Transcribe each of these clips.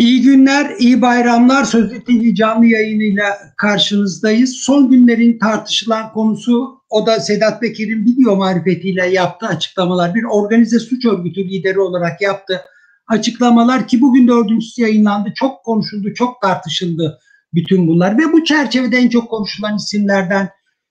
İyi günler, iyi bayramlar. Sözlü TV canlı yayınıyla karşınızdayız. Son günlerin tartışılan konusu o da Sedat Peker'in video marifetiyle yaptığı açıklamalar. Bir organize suç örgütü lideri olarak yaptığı açıklamalar ki bugün dördüncüsü yayınlandı. Çok konuşuldu, çok tartışıldı bütün bunlar. Ve bu çerçevede en çok konuşulan isimlerden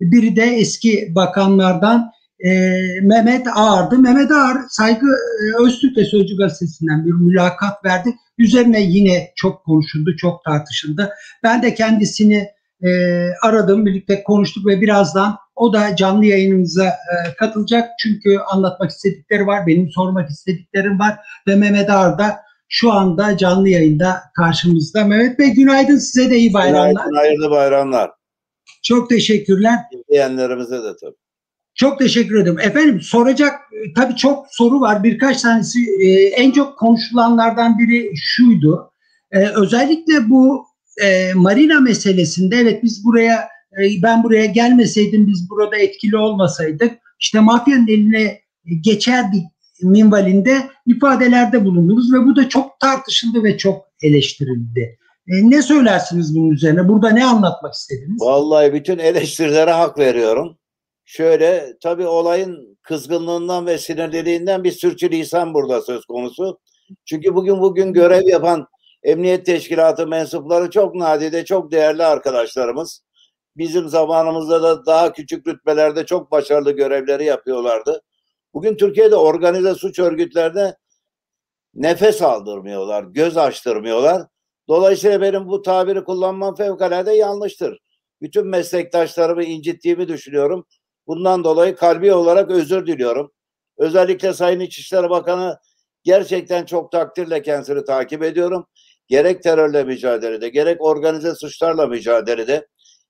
biri de eski bakanlardan e, Mehmet Ağar'dı. Mehmet Ağar Saygı e, Öztürk ve Sözcü Gazetesi'nden bir mülakat verdi. Üzerine yine çok konuşuldu, çok tartışıldı. Ben de kendisini e, aradım, birlikte konuştuk ve birazdan o da canlı yayınımıza e, katılacak. Çünkü anlatmak istedikleri var, benim sormak istediklerim var ve Mehmet Ağar da şu anda canlı yayında karşımızda. Mehmet Bey günaydın size de iyi bayramlar. Günaydın, hayırlı bayramlar. Çok teşekkürler. İzleyenlerimize de tabii. Çok teşekkür ederim. Efendim soracak e, tabii çok soru var. Birkaç tanesi e, en çok konuşulanlardan biri şuydu. E, özellikle bu e, marina meselesinde evet biz buraya e, ben buraya gelmeseydim biz burada etkili olmasaydık işte mafyanın eline geçerdik minvalinde ifadelerde bulundunuz ve bu da çok tartışıldı ve çok eleştirildi. E, ne söylersiniz bunun üzerine? Burada ne anlatmak istediniz? Vallahi bütün eleştirilere hak veriyorum. Şöyle tabii olayın kızgınlığından ve sinirliliğinden bir sürçülisan burada söz konusu. Çünkü bugün bugün görev yapan Emniyet Teşkilatı mensupları çok nadide, çok değerli arkadaşlarımız. Bizim zamanımızda da daha küçük rütbelerde çok başarılı görevleri yapıyorlardı. Bugün Türkiye'de organize suç örgütlerine nefes aldırmıyorlar, göz açtırmıyorlar. Dolayısıyla benim bu tabiri kullanmam fevkalade yanlıştır. Bütün meslektaşlarımı incittiğimi düşünüyorum. Bundan dolayı kalbi olarak özür diliyorum. Özellikle Sayın İçişleri Bakanı gerçekten çok takdirle kendisini takip ediyorum. Gerek terörle mücadelede, gerek organize suçlarla mücadelede,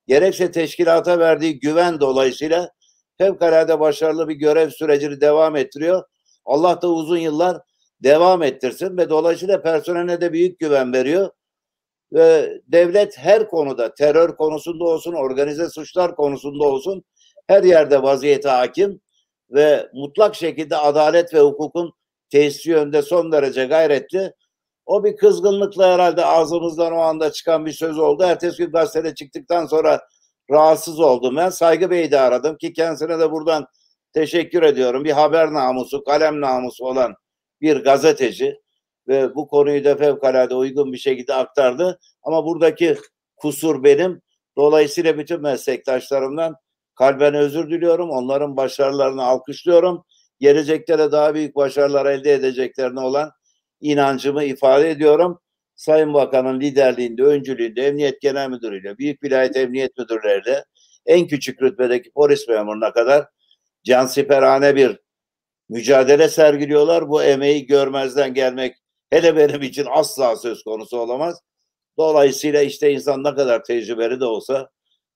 gerekse teşkilata verdiği güven dolayısıyla fevkalade başarılı bir görev sürecini devam ettiriyor. Allah da uzun yıllar devam ettirsin ve dolayısıyla personeline de büyük güven veriyor. Ve devlet her konuda terör konusunda olsun, organize suçlar konusunda olsun her yerde vaziyete hakim ve mutlak şekilde adalet ve hukukun tesisi yönde son derece gayretli. O bir kızgınlıkla herhalde ağzımızdan o anda çıkan bir söz oldu. Ertesi gün gazetede çıktıktan sonra rahatsız oldum. Ben Saygı Bey'i de aradım ki kendisine de buradan teşekkür ediyorum. Bir haber namusu, kalem namusu olan bir gazeteci ve bu konuyu da fevkalade uygun bir şekilde aktardı. Ama buradaki kusur benim. Dolayısıyla bütün meslektaşlarımdan kalben özür diliyorum. Onların başarılarını alkışlıyorum. Gelecekte de daha büyük başarılar elde edeceklerine olan inancımı ifade ediyorum. Sayın Bakan'ın liderliğinde, öncülüğünde, Emniyet Genel Müdürü'yle, Büyük Vilayet Emniyet Müdürleriyle en küçük rütbedeki polis memuruna kadar cansiperhane bir mücadele sergiliyorlar. Bu emeği görmezden gelmek hele benim için asla söz konusu olamaz. Dolayısıyla işte insan ne kadar tecrübeli de olsa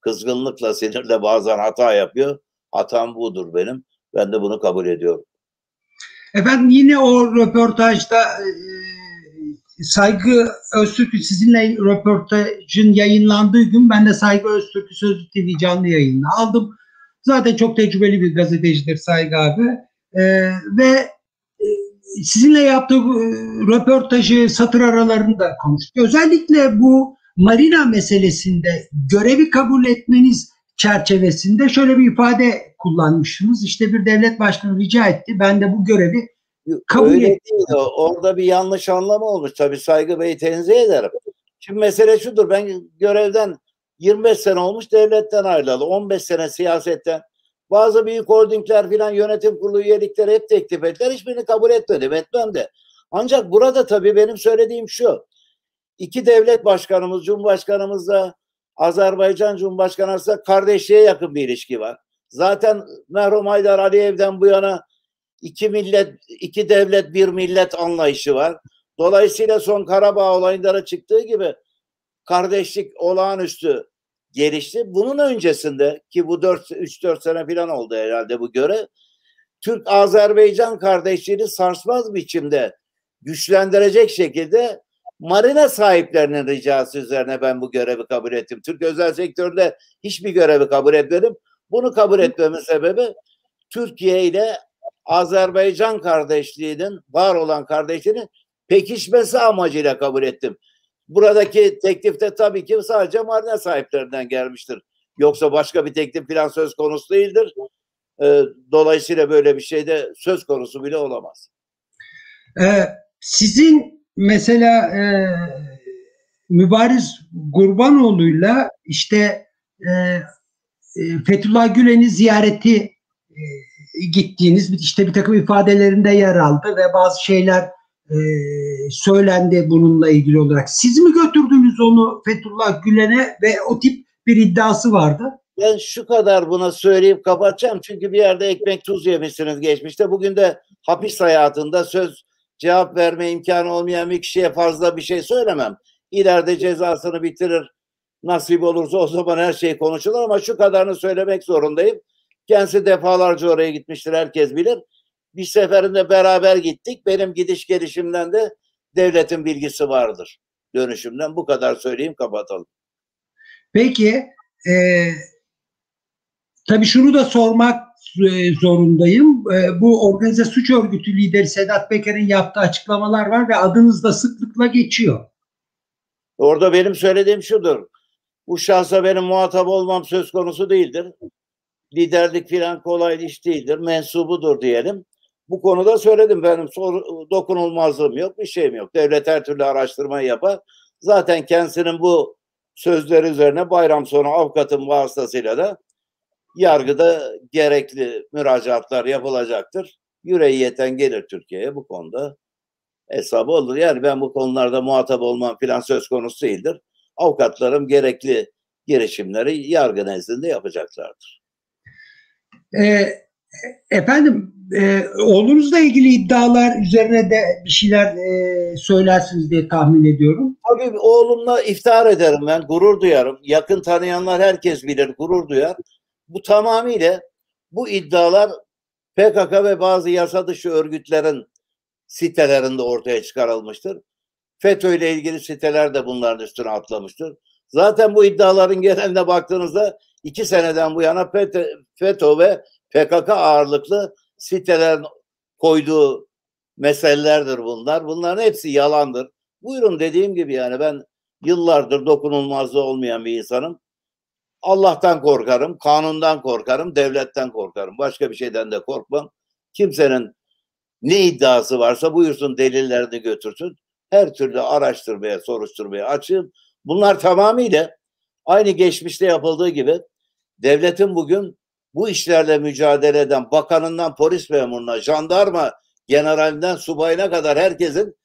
kızgınlıkla, sinirle bazen hata yapıyor. Hatam budur benim. Ben de bunu kabul ediyorum. Efendim yine o röportajda e, Saygı Öztürk'ü sizinle röportajın yayınlandığı gün ben de Saygı Öztürk'ü Sözlü TV canlı yayınına aldım. Zaten çok tecrübeli bir gazetecidir Saygı abi. E, ve e, sizinle yaptığı röportajı satır aralarında konuştuk. Özellikle bu marina meselesinde görevi kabul etmeniz çerçevesinde şöyle bir ifade kullanmışsınız. İşte bir devlet başkanı rica etti. Ben de bu görevi kabul Öyle ettim. değil o. Orada bir yanlış anlama olmuş. Tabii Saygı Bey'i tenzih ederim. Şimdi mesele şudur. Ben görevden 25 sene olmuş devletten ayrılalı. 15 sene siyasetten. Bazı büyük holdingler filan yönetim kurulu üyelikleri hep teklif ettiler. Hiçbirini kabul etmedim. Etmem de. Ancak burada tabii benim söylediğim şu iki devlet başkanımız, Cumhurbaşkanımızla Azerbaycan Cumhurbaşkanı arasında kardeşliğe yakın bir ilişki var. Zaten merhum Haydar Aliyev'den bu yana iki millet, iki devlet, bir millet anlayışı var. Dolayısıyla son Karabağ olayında çıktığı gibi kardeşlik olağanüstü gelişti. Bunun öncesinde ki bu 3-4 sene falan oldu herhalde bu göre Türk-Azerbaycan kardeşliğini sarsmaz biçimde güçlendirecek şekilde marina sahiplerinin ricası üzerine ben bu görevi kabul ettim. Türk özel sektöründe hiçbir görevi kabul etmedim. Bunu kabul etmemin sebebi Türkiye ile Azerbaycan kardeşliğinin var olan kardeşliğinin pekişmesi amacıyla kabul ettim. Buradaki teklifte tabii ki sadece marina sahiplerinden gelmiştir. Yoksa başka bir teklif falan söz konusu değildir. E, dolayısıyla böyle bir şey de söz konusu bile olamaz. Ee, sizin mesela e, Mübariz Gurbanoğlu'yla işte e, e, Fethullah Gülen'i ziyareti e, gittiğiniz işte bir takım ifadelerinde yer aldı ve bazı şeyler e, söylendi bununla ilgili olarak. Siz mi götürdünüz onu Fethullah Gülen'e ve o tip bir iddiası vardı? Ben şu kadar buna söyleyip kapatacağım. Çünkü bir yerde ekmek tuz yemişsiniz geçmişte. Bugün de hapis hayatında söz cevap verme imkanı olmayan bir kişiye fazla bir şey söylemem. İleride cezasını bitirir. Nasip olursa o zaman her şey konuşulur ama şu kadarını söylemek zorundayım. Kendisi defalarca oraya gitmiştir herkes bilir. Bir seferinde beraber gittik. Benim gidiş gelişimden de devletin bilgisi vardır. Dönüşümden bu kadar söyleyeyim kapatalım. Peki e, tabii şunu da sormak zorundayım. E, bu organize suç örgütü lideri Sedat Peker'in yaptığı açıklamalar var ve adınız da sıklıkla geçiyor. Orada benim söylediğim şudur. Bu şahsa benim muhatap olmam söz konusu değildir. Liderlik filan kolay iş değildir. Mensubudur diyelim. Bu konuda söyledim benim dokunulmazlığım yok, bir şeyim yok. Devlet her türlü araştırmayı yapar. Zaten kendisinin bu sözleri üzerine bayram sonu avukatın vasıtasıyla da yargıda gerekli müracaatlar yapılacaktır. Yüreği yeten gelir Türkiye'ye bu konuda hesabı olur. Yani ben bu konularda muhatap olmam filan söz konusu değildir. Avukatlarım gerekli girişimleri yargı nezdinde yapacaklardır. Ee, efendim e, oğlunuzla ilgili iddialar üzerine de bir şeyler e, söylersiniz diye tahmin ediyorum. Tabii oğlumla iftihar ederim ben, gurur duyarım. Yakın tanıyanlar herkes bilir, gurur duyar. Bu tamamıyla bu iddialar PKK ve bazı yasa dışı örgütlerin sitelerinde ortaya çıkarılmıştır. FETÖ ile ilgili siteler de bunların üstüne atlamıştır. Zaten bu iddiaların geneline baktığınızda iki seneden bu yana FETÖ, FETÖ ve PKK ağırlıklı sitelerin koyduğu meselelerdir bunlar. Bunların hepsi yalandır. Buyurun dediğim gibi yani ben yıllardır dokunulmazlığı olmayan bir insanım. Allah'tan korkarım, kanundan korkarım, devletten korkarım. Başka bir şeyden de korkmam. Kimsenin ne iddiası varsa buyursun delillerini götürsün. Her türlü araştırmaya, soruşturmaya açığım. Bunlar tamamıyla aynı geçmişte yapıldığı gibi devletin bugün bu işlerle mücadele eden bakanından polis memuruna, jandarma generalinden subayına kadar herkesin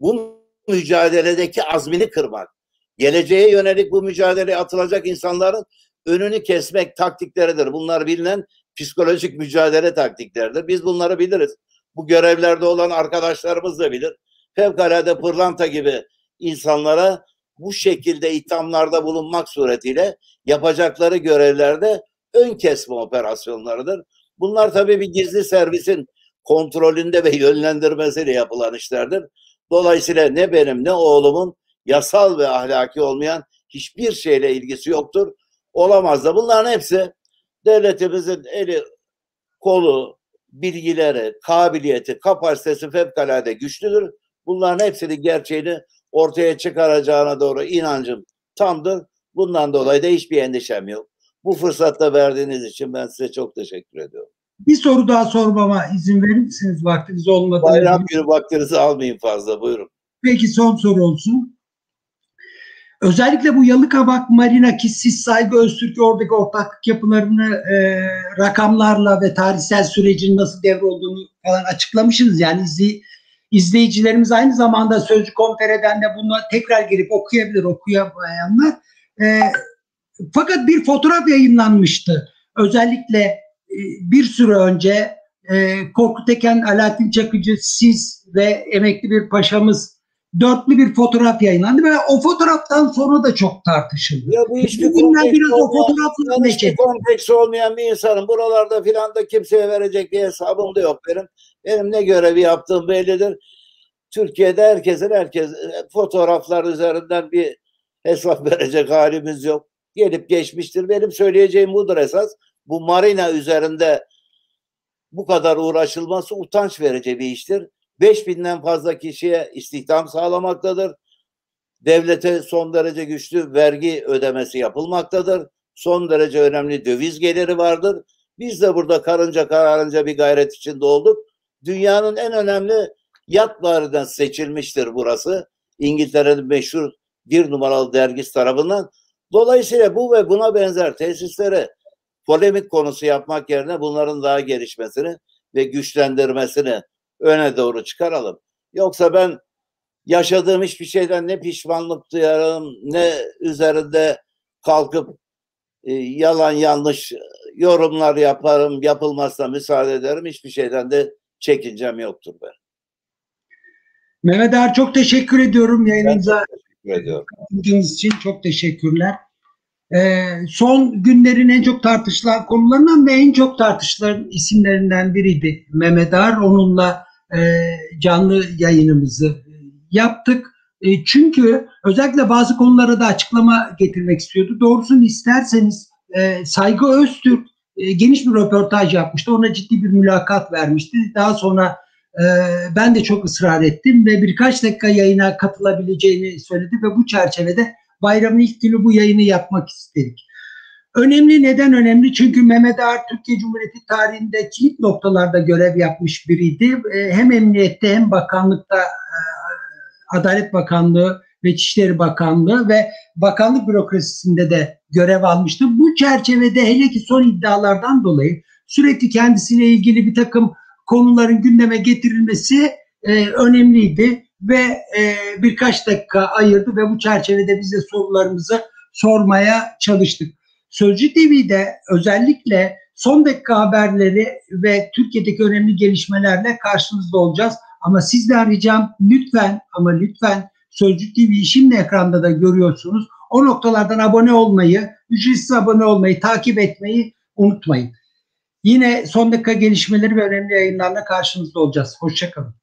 bu mücadeledeki azmini kırmak, geleceğe yönelik bu mücadeleye atılacak insanların önünü kesmek taktikleridir. Bunlar bilinen psikolojik mücadele taktikleridir. Biz bunları biliriz. Bu görevlerde olan arkadaşlarımız da bilir. Fevkalade pırlanta gibi insanlara bu şekilde ithamlarda bulunmak suretiyle yapacakları görevlerde ön kesme operasyonlarıdır. Bunlar tabii bir gizli servisin kontrolünde ve yönlendirmesiyle yapılan işlerdir. Dolayısıyla ne benim ne oğlumun yasal ve ahlaki olmayan hiçbir şeyle ilgisi yoktur. Olamaz da bunların hepsi devletimizin eli, kolu, bilgileri, kabiliyeti, kapasitesi fevkalade güçlüdür. Bunların hepsini gerçeğini ortaya çıkaracağına doğru inancım tamdır. Bundan dolayı da hiçbir endişem yok. Bu fırsatta verdiğiniz için ben size çok teşekkür ediyorum. Bir soru daha sormama izin verir misiniz vaktiniz olmadan? Bayram günü vaktinizi almayın fazla buyurun. Peki son soru olsun. Özellikle bu Yalıkavak Marina ki siz saygı Öztürk oradaki ortaklık yapılarını e, rakamlarla ve tarihsel sürecin nasıl devrolduğunu falan açıklamışsınız. Yani izley, izleyicilerimiz aynı zamanda Sözcü Konfere'den de bunu tekrar girip okuyabilir okuyamayanlar. E, fakat bir fotoğraf yayınlanmıştı. Özellikle e, bir süre önce e, Korkut Eken, Alaaddin Çakıcı, siz ve emekli bir paşamız dörtlü bir fotoğraf yayınlandı ve o fotoğraftan sonra da çok tartışıldı. Ya bu hiçbir Bugünden biraz o fotoğrafla ben hiçbir kompleks olmayan bir insanım. Buralarda filan da kimseye verecek bir hesabım da yok benim. Benim ne görevi yaptığım bellidir. Türkiye'de herkesin herkes fotoğraflar üzerinden bir hesap verecek halimiz yok. Gelip geçmiştir. Benim söyleyeceğim budur esas. Bu marina üzerinde bu kadar uğraşılması utanç verici bir iştir. 5000'den fazla kişiye istihdam sağlamaktadır. Devlete son derece güçlü vergi ödemesi yapılmaktadır. Son derece önemli döviz geliri vardır. Biz de burada karınca kararınca bir gayret içinde olduk. Dünyanın en önemli yat barinden seçilmiştir burası. İngiltere'nin meşhur bir numaralı dergisi tarafından. Dolayısıyla bu ve buna benzer tesislere polemik konusu yapmak yerine bunların daha gelişmesini ve güçlendirmesini öne doğru çıkaralım. Yoksa ben yaşadığım hiçbir şeyden ne pişmanlık duyarım ne üzerinde kalkıp e, yalan yanlış yorumlar yaparım, yapılmazsa müsaade ederim. Hiçbir şeyden de çekincem yoktur ben. Mehmet Er çok teşekkür ediyorum yayınınıza. Teşekkür ediyorum. için çok teşekkürler. Ee, son günlerin en çok tartışılan konularından ve en çok tartışılan isimlerinden biriydi Mehmet Ar. Onunla canlı yayınımızı yaptık. E, çünkü özellikle bazı konulara da açıklama getirmek istiyordu. Doğrusunu isterseniz e, Saygı Öztürk e, geniş bir röportaj yapmıştı. Ona ciddi bir mülakat vermişti. Daha sonra e, ben de çok ısrar ettim ve birkaç dakika yayına katılabileceğini söyledi ve bu çerçevede bayramın ilk günü bu yayını yapmak istedik. Önemli neden önemli? Çünkü Mehmet Ağar Türkiye Cumhuriyeti tarihinde kilit noktalarda görev yapmış biriydi. E, hem emniyette hem bakanlıkta e, Adalet Bakanlığı ve İçişleri Bakanlığı ve bakanlık bürokrasisinde de görev almıştı. Bu çerçevede hele ki son iddialardan dolayı sürekli kendisiyle ilgili bir takım konuların gündeme getirilmesi e, önemliydi ve e, birkaç dakika ayırdı ve bu çerçevede bize sorularımızı sormaya çalıştık. Sözcü TV'de özellikle son dakika haberleri ve Türkiye'deki önemli gelişmelerle karşınızda olacağız. Ama sizden ricam lütfen ama lütfen Sözcük TV'yi şimdi ekranda da görüyorsunuz. O noktalardan abone olmayı, ücretsiz abone olmayı, takip etmeyi unutmayın. Yine son dakika gelişmeleri ve önemli yayınlarla karşınızda olacağız. Hoşçakalın.